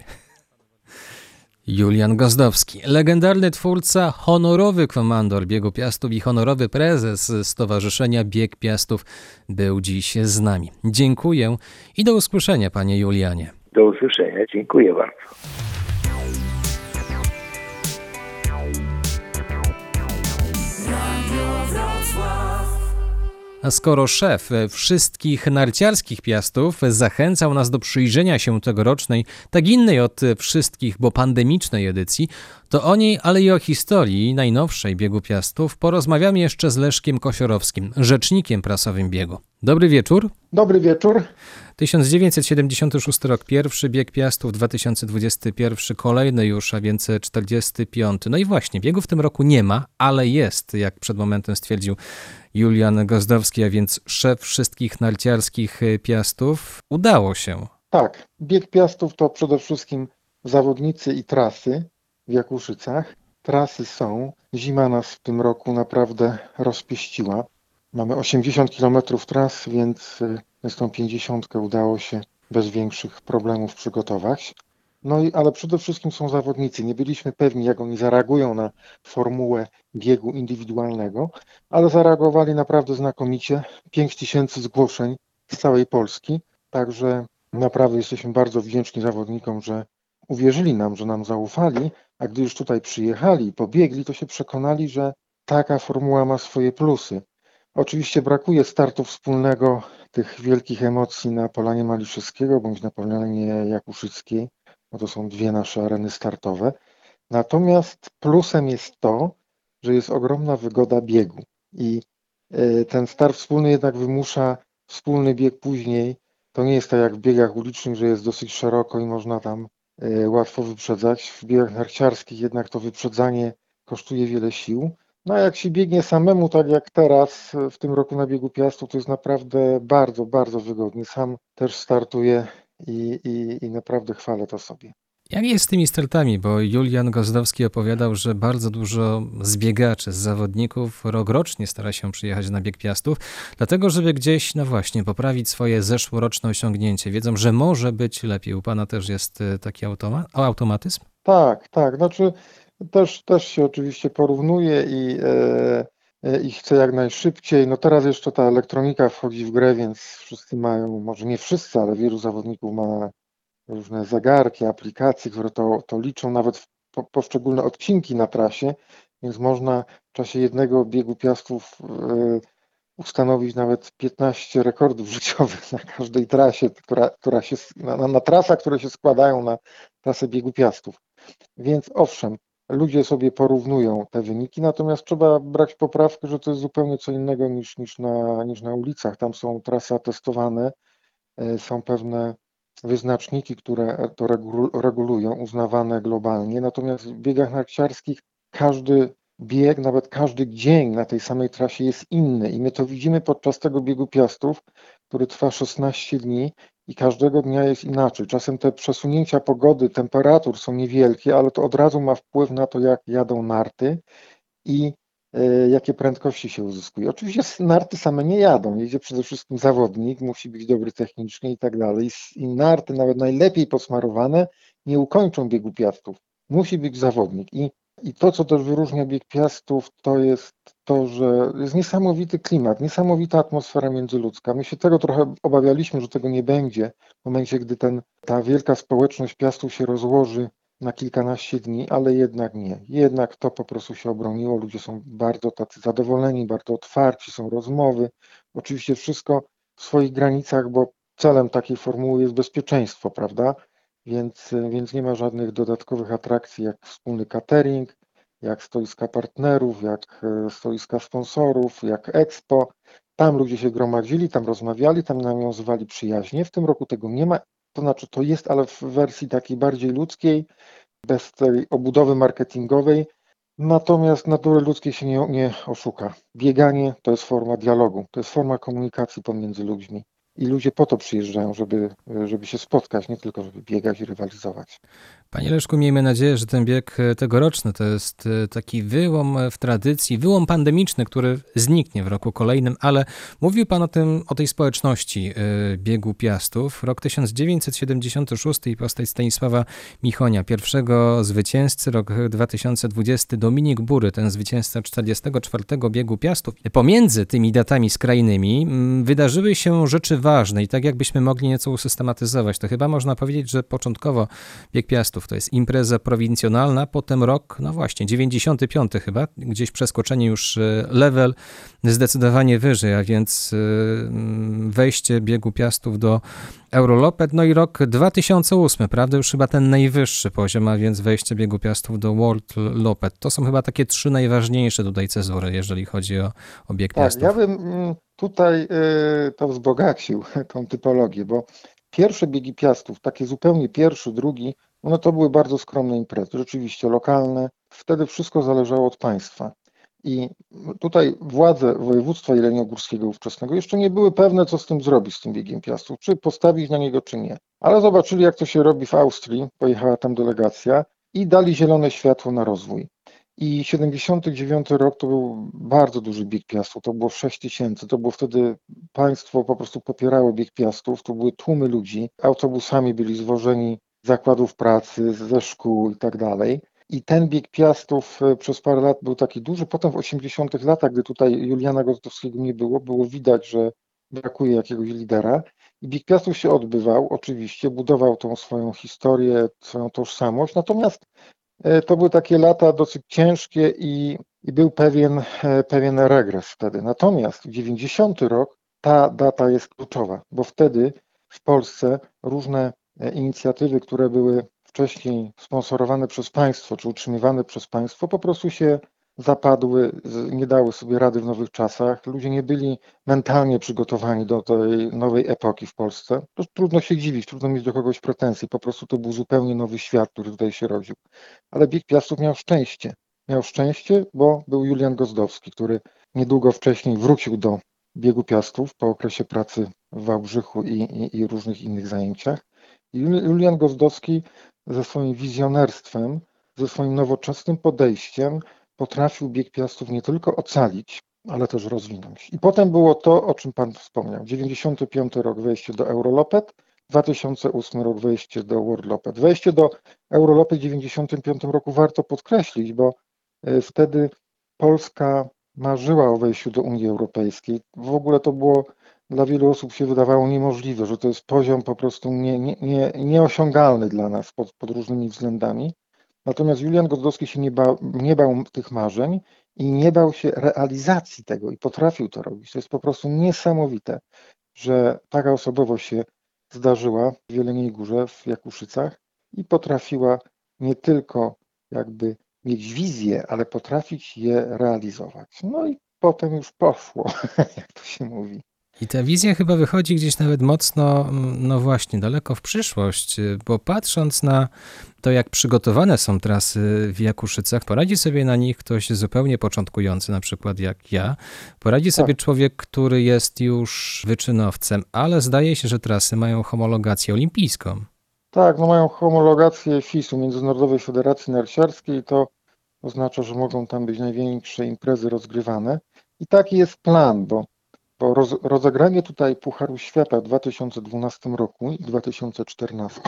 Julian Gozdowski, legendarny twórca, honorowy komandor Biegu Piastów i honorowy prezes Stowarzyszenia Bieg Piastów był dziś z nami. Dziękuję i do usłyszenia, panie Julianie. Do usłyszenia. Dziękuję bardzo. A skoro szef wszystkich narciarskich piastów zachęcał nas do przyjrzenia się tegorocznej, tak innej od wszystkich, bo pandemicznej edycji, to o niej, ale i o historii najnowszej biegu piastów porozmawiamy jeszcze z Leszkiem Kosiorowskim, rzecznikiem prasowym biegu. Dobry wieczór. Dobry wieczór. 1976 rok pierwszy, bieg piastów 2021 kolejny już, a więc 45. No i właśnie, biegu w tym roku nie ma, ale jest, jak przed momentem stwierdził Julian Gozdowski, a więc szef wszystkich narciarskich piastów. Udało się. Tak, bieg piastów to przede wszystkim zawodnicy i trasy w Jakuszycach. Trasy są. Zima nas w tym roku naprawdę rozpieściła. Mamy 80 km tras, więc y, z tą 50 udało się bez większych problemów przygotować. No i ale przede wszystkim są zawodnicy. Nie byliśmy pewni, jak oni zareagują na formułę biegu indywidualnego, ale zareagowali naprawdę znakomicie. 5 tysięcy zgłoszeń z całej Polski, także naprawdę jesteśmy bardzo wdzięczni zawodnikom, że uwierzyli nam, że nam zaufali, a gdy już tutaj przyjechali i pobiegli, to się przekonali, że taka formuła ma swoje plusy. Oczywiście brakuje startu wspólnego tych wielkich emocji na Polanie Maliszewskiego bądź na Polanie Jakuszyckiej, bo to są dwie nasze areny startowe. Natomiast plusem jest to, że jest ogromna wygoda biegu i y, ten start wspólny jednak wymusza wspólny bieg później. To nie jest tak jak w biegach ulicznych, że jest dosyć szeroko i można tam y, łatwo wyprzedzać. W biegach narciarskich jednak to wyprzedzanie kosztuje wiele sił. No a jak się biegnie samemu, tak jak teraz w tym roku na biegu Piastów, to jest naprawdę bardzo, bardzo wygodnie. Sam też startuję i, i, i naprawdę chwalę to sobie. Jak jest z tymi startami? Bo Julian Gozdowski opowiadał, że bardzo dużo zbiegaczy, z zawodników rokrocznie stara się przyjechać na bieg Piastów, dlatego żeby gdzieś, no właśnie, poprawić swoje zeszłoroczne osiągnięcie. Wiedzą, że może być lepiej. U Pana też jest e, taki automa automatyzm? Tak, tak. Znaczy też, też się oczywiście porównuje i, e, i chcę jak najszybciej. No teraz jeszcze ta elektronika wchodzi w grę, więc wszyscy mają, może nie wszyscy, ale wielu zawodników ma różne zegarki, aplikacje, które to, to liczą nawet po, poszczególne odcinki na trasie, więc można w czasie jednego biegu piastów e, ustanowić nawet 15 rekordów życiowych na każdej trasie, która, która się, na, na trasach, które się składają na trasę biegu piastów. Więc owszem, ludzie sobie porównują te wyniki, natomiast trzeba brać poprawkę, że to jest zupełnie co innego niż, niż, na, niż na ulicach. Tam są trasy testowane, są pewne wyznaczniki, które to regulują, uznawane globalnie. Natomiast w biegach narciarskich każdy bieg, nawet każdy dzień na tej samej trasie jest inny i my to widzimy podczas tego biegu piastów, który trwa 16 dni i każdego dnia jest inaczej. Czasem te przesunięcia pogody, temperatur są niewielkie, ale to od razu ma wpływ na to, jak jadą narty i y, jakie prędkości się uzyskuje. Oczywiście narty same nie jadą, jedzie przede wszystkim zawodnik, musi być dobry technicznie i tak dalej. I narty, nawet najlepiej posmarowane, nie ukończą biegu piastów. Musi być zawodnik i i to, co też wyróżnia bieg piastów, to jest to, że jest niesamowity klimat, niesamowita atmosfera międzyludzka. My się tego trochę obawialiśmy, że tego nie będzie w momencie, gdy ten, ta wielka społeczność piastów się rozłoży na kilkanaście dni, ale jednak nie. Jednak to po prostu się obroniło. Ludzie są bardzo tacy zadowoleni, bardzo otwarci, są rozmowy. Oczywiście wszystko w swoich granicach, bo celem takiej formuły jest bezpieczeństwo, prawda? Więc, więc nie ma żadnych dodatkowych atrakcji jak wspólny catering, jak stoiska partnerów, jak e, stoiska sponsorów, jak expo. Tam ludzie się gromadzili, tam rozmawiali, tam nawiązywali przyjaźnie. W tym roku tego nie ma, to znaczy to jest, ale w wersji takiej bardziej ludzkiej, bez tej obudowy marketingowej. Natomiast natury ludzkiej się nie, nie oszuka. Bieganie to jest forma dialogu, to jest forma komunikacji pomiędzy ludźmi. I ludzie po to przyjeżdżają, żeby, żeby się spotkać, nie tylko żeby biegać i rywalizować. Panie Leszku, miejmy nadzieję, że ten bieg tegoroczny to jest e, taki wyłom w tradycji, wyłom pandemiczny, który zniknie w roku kolejnym, ale mówił Pan o tym, o tej społeczności e, biegu Piastów. Rok 1976 i postać Stanisława Michonia, pierwszego zwycięzcy, rok 2020 Dominik Bury, ten zwycięzca 44 biegu Piastów. Pomiędzy tymi datami skrajnymi wydarzyły się rzeczy ważne i tak jakbyśmy mogli nieco usystematyzować, to chyba można powiedzieć, że początkowo bieg Piastów to jest impreza prowincjonalna, potem rok, no właśnie, 95 chyba, gdzieś przeskoczenie już e, level zdecydowanie wyżej, a więc e, wejście biegu Piastów do Eurolopet, no i rok 2008, prawda, już chyba ten najwyższy poziom, a więc wejście biegu Piastów do World Lopet. To są chyba takie trzy najważniejsze tutaj cezury, jeżeli chodzi o, o bieg tak, Piastów. Ja bym mm, tutaj y, to wzbogacił, tą typologię, bo pierwsze biegi Piastów, takie zupełnie pierwszy, drugi, no to były bardzo skromne imprezy, rzeczywiście lokalne. Wtedy wszystko zależało od państwa. I tutaj władze województwa jeleniogórskiego ówczesnego jeszcze nie były pewne, co z tym zrobić, z tym biegiem piastów, czy postawić na niego, czy nie. Ale zobaczyli, jak to się robi w Austrii, pojechała tam delegacja i dali zielone światło na rozwój. I 79 rok to był bardzo duży bieg piastów, to było 6 tysięcy, to było wtedy państwo po prostu popierało bieg piastów, to były tłumy ludzi, autobusami byli zwożeni z zakładów pracy, ze szkół i tak dalej. I ten bieg piastów e, przez parę lat był taki duży. Potem w 80 latach, gdy tutaj Juliana Gostowskiego nie było, było widać, że brakuje jakiegoś lidera. I bieg piastów się odbywał, oczywiście, budował tą swoją historię, swoją tożsamość. Natomiast to były takie lata dosyć ciężkie i, i był pewien, e, pewien regres wtedy. Natomiast 90 rok, ta data jest kluczowa, bo wtedy w Polsce różne inicjatywy, które były wcześniej sponsorowane przez państwo, czy utrzymywane przez państwo, po prostu się zapadły, nie dały sobie rady w nowych czasach. Ludzie nie byli mentalnie przygotowani do tej nowej epoki w Polsce. To trudno się dziwić, trudno mieć do kogoś pretensji. Po prostu to był zupełnie nowy świat, który tutaj się rodził. Ale Bieg Piastów miał szczęście. miał szczęście, bo był Julian Gozdowski, który niedługo wcześniej wrócił do biegu piastów po okresie pracy w Wałbrzychu i, i, i różnych innych zajęciach. Julian Gozdowski ze swoim wizjonerstwem, ze swoim nowoczesnym podejściem potrafił bieg piastów nie tylko ocalić, ale też rozwinąć. I potem było to, o czym Pan wspomniał. 95 rok wejście do Eurolopet, 2008 rok wejście do World Lopet. Wejście do Eurolopet w 95 roku warto podkreślić, bo e, wtedy Polska marzyła o wejściu do Unii Europejskiej. W ogóle to było dla wielu osób się wydawało niemożliwe, że to jest poziom po prostu nie, nie, nie, nieosiągalny dla nas pod, pod różnymi względami. Natomiast Julian Gozdowski się nie bał, nie bał tych marzeń i nie bał się realizacji tego i potrafił to robić. To jest po prostu niesamowite, że taka osobowość się zdarzyła w Jeleniej Górze, w Jakuszycach i potrafiła nie tylko jakby mieć wizję, ale potrafić je realizować. No i potem już poszło, jak to się mówi. I ta wizja chyba wychodzi gdzieś nawet mocno, no właśnie, daleko w przyszłość, bo patrząc na to, jak przygotowane są trasy w Jakuszycach, poradzi sobie na nich ktoś zupełnie początkujący, na przykład jak ja. Poradzi sobie Tak. człowiek, który jest już wyczynowcem, ale zdaje się, że trasy mają homologację olimpijską. Tak, no mają homologację FIS-u, Międzynarodowej Federacji Narciarskiej to oznacza, że mogą tam być największe imprezy rozgrywane. I taki jest plan, bo, roz, rozegranie tutaj Pucharu Świata w 2012 roku i 2014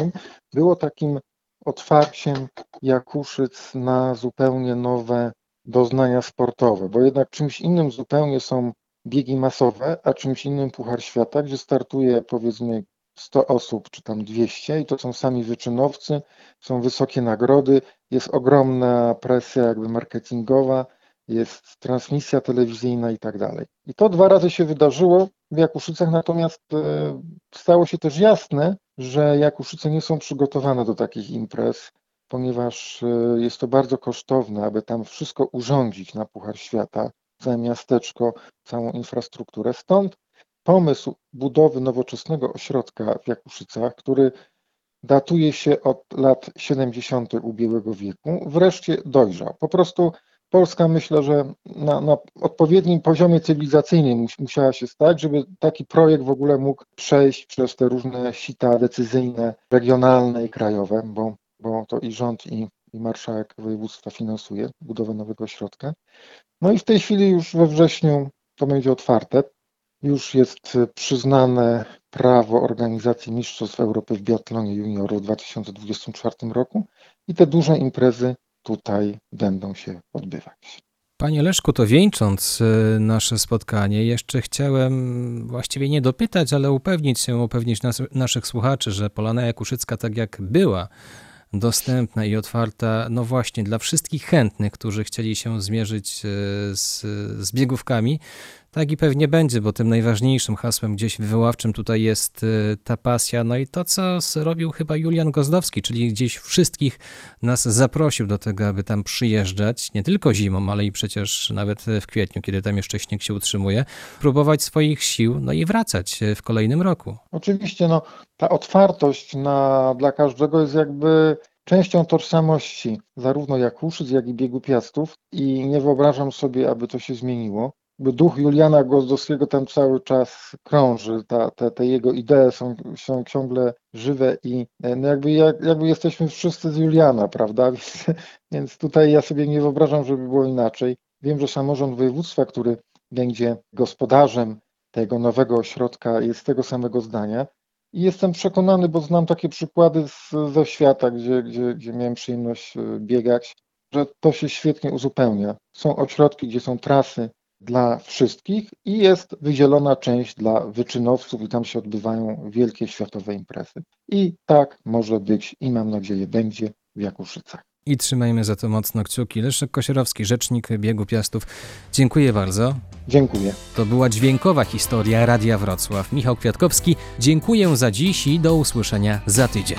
było takim otwarciem Jakuszyc na zupełnie nowe doznania sportowe, bo jednak czymś innym zupełnie są biegi masowe, a czymś innym Puchar Świata, gdzie startuje powiedzmy 100 osób, czy tam 200 i to są sami wyczynowcy, są wysokie nagrody, jest ogromna presja jakby marketingowa, jest transmisja telewizyjna i tak dalej. I to dwa razy się wydarzyło w Jakuszycach, natomiast e, stało się też jasne, że Jakuszyce nie są przygotowane do takich imprez, ponieważ e, jest to bardzo kosztowne, aby tam wszystko urządzić na Puchar Świata, całe miasteczko, całą infrastrukturę. Stąd pomysł budowy nowoczesnego ośrodka w Jakuszycach, który datuje się od lat 70. ubiegłego wieku, wreszcie dojrzał. Po prostu Polska myślę, że na, na odpowiednim poziomie cywilizacyjnym mus, musiała się stać, żeby taki projekt w ogóle mógł przejść przez te różne sita decyzyjne, regionalne i krajowe, bo, bo to i rząd, i, i marszałek województwa finansuje budowę nowego ośrodka. No i w tej chwili już we wrześniu to będzie otwarte. Już jest przyznane prawo organizacji Mistrzostw Europy w biatlonie juniorów w 2024 roku i te duże imprezy tutaj będą się odbywać. Panie Leszku, to wieńcząc y, nasze spotkanie, jeszcze chciałem właściwie nie dopytać, ale upewnić się, upewnić nas, naszych słuchaczy, że Polana Jakuszycka tak jak była dostępna i otwarta, no właśnie dla wszystkich chętnych, którzy chcieli się zmierzyć y, z, z biegówkami, tak i pewnie będzie, bo tym najważniejszym hasłem gdzieś wywoławczym tutaj jest y, ta pasja, no i to, co zrobił chyba Julian Gozdowski, czyli gdzieś wszystkich nas zaprosił do tego, aby tam przyjeżdżać, nie tylko zimą, ale i przecież nawet w kwietniu, kiedy tam jeszcze śnieg się utrzymuje, próbować swoich sił, no i wracać w kolejnym roku. Oczywiście, no, ta otwartość na, dla każdego jest jakby częścią tożsamości zarówno Jakuszyc, jak i biegu Piastów i nie wyobrażam sobie, aby to się zmieniło. Duch Juliana Gozdowskiego tam cały czas krąży, ta, te, te jego idee są, są ciągle żywe i no jakby, jak, jakby jesteśmy wszyscy z Juliana, prawda? Więc, więc tutaj ja sobie nie wyobrażam, żeby było inaczej. Wiem, że samorząd województwa, który będzie gospodarzem tego nowego ośrodka, jest tego samego zdania. I jestem przekonany, bo znam takie przykłady z, ze świata, gdzie, gdzie, gdzie miałem przyjemność biegać, że to się świetnie uzupełnia. Są ośrodki, gdzie są trasy dla wszystkich i jest wydzielona część dla wyczynowców i tam się odbywają wielkie światowe imprezy. I tak może być i mam nadzieję będzie w Jakuszycach. I trzymajmy za to mocno kciuki. Leszek Kosierowski, rzecznik biegu Piastów. Dziękuję bardzo. Dziękuję. To była dźwiękowa historia Radia Wrocław. Michał Kwiatkowski, dziękuję za dziś i do usłyszenia za tydzień.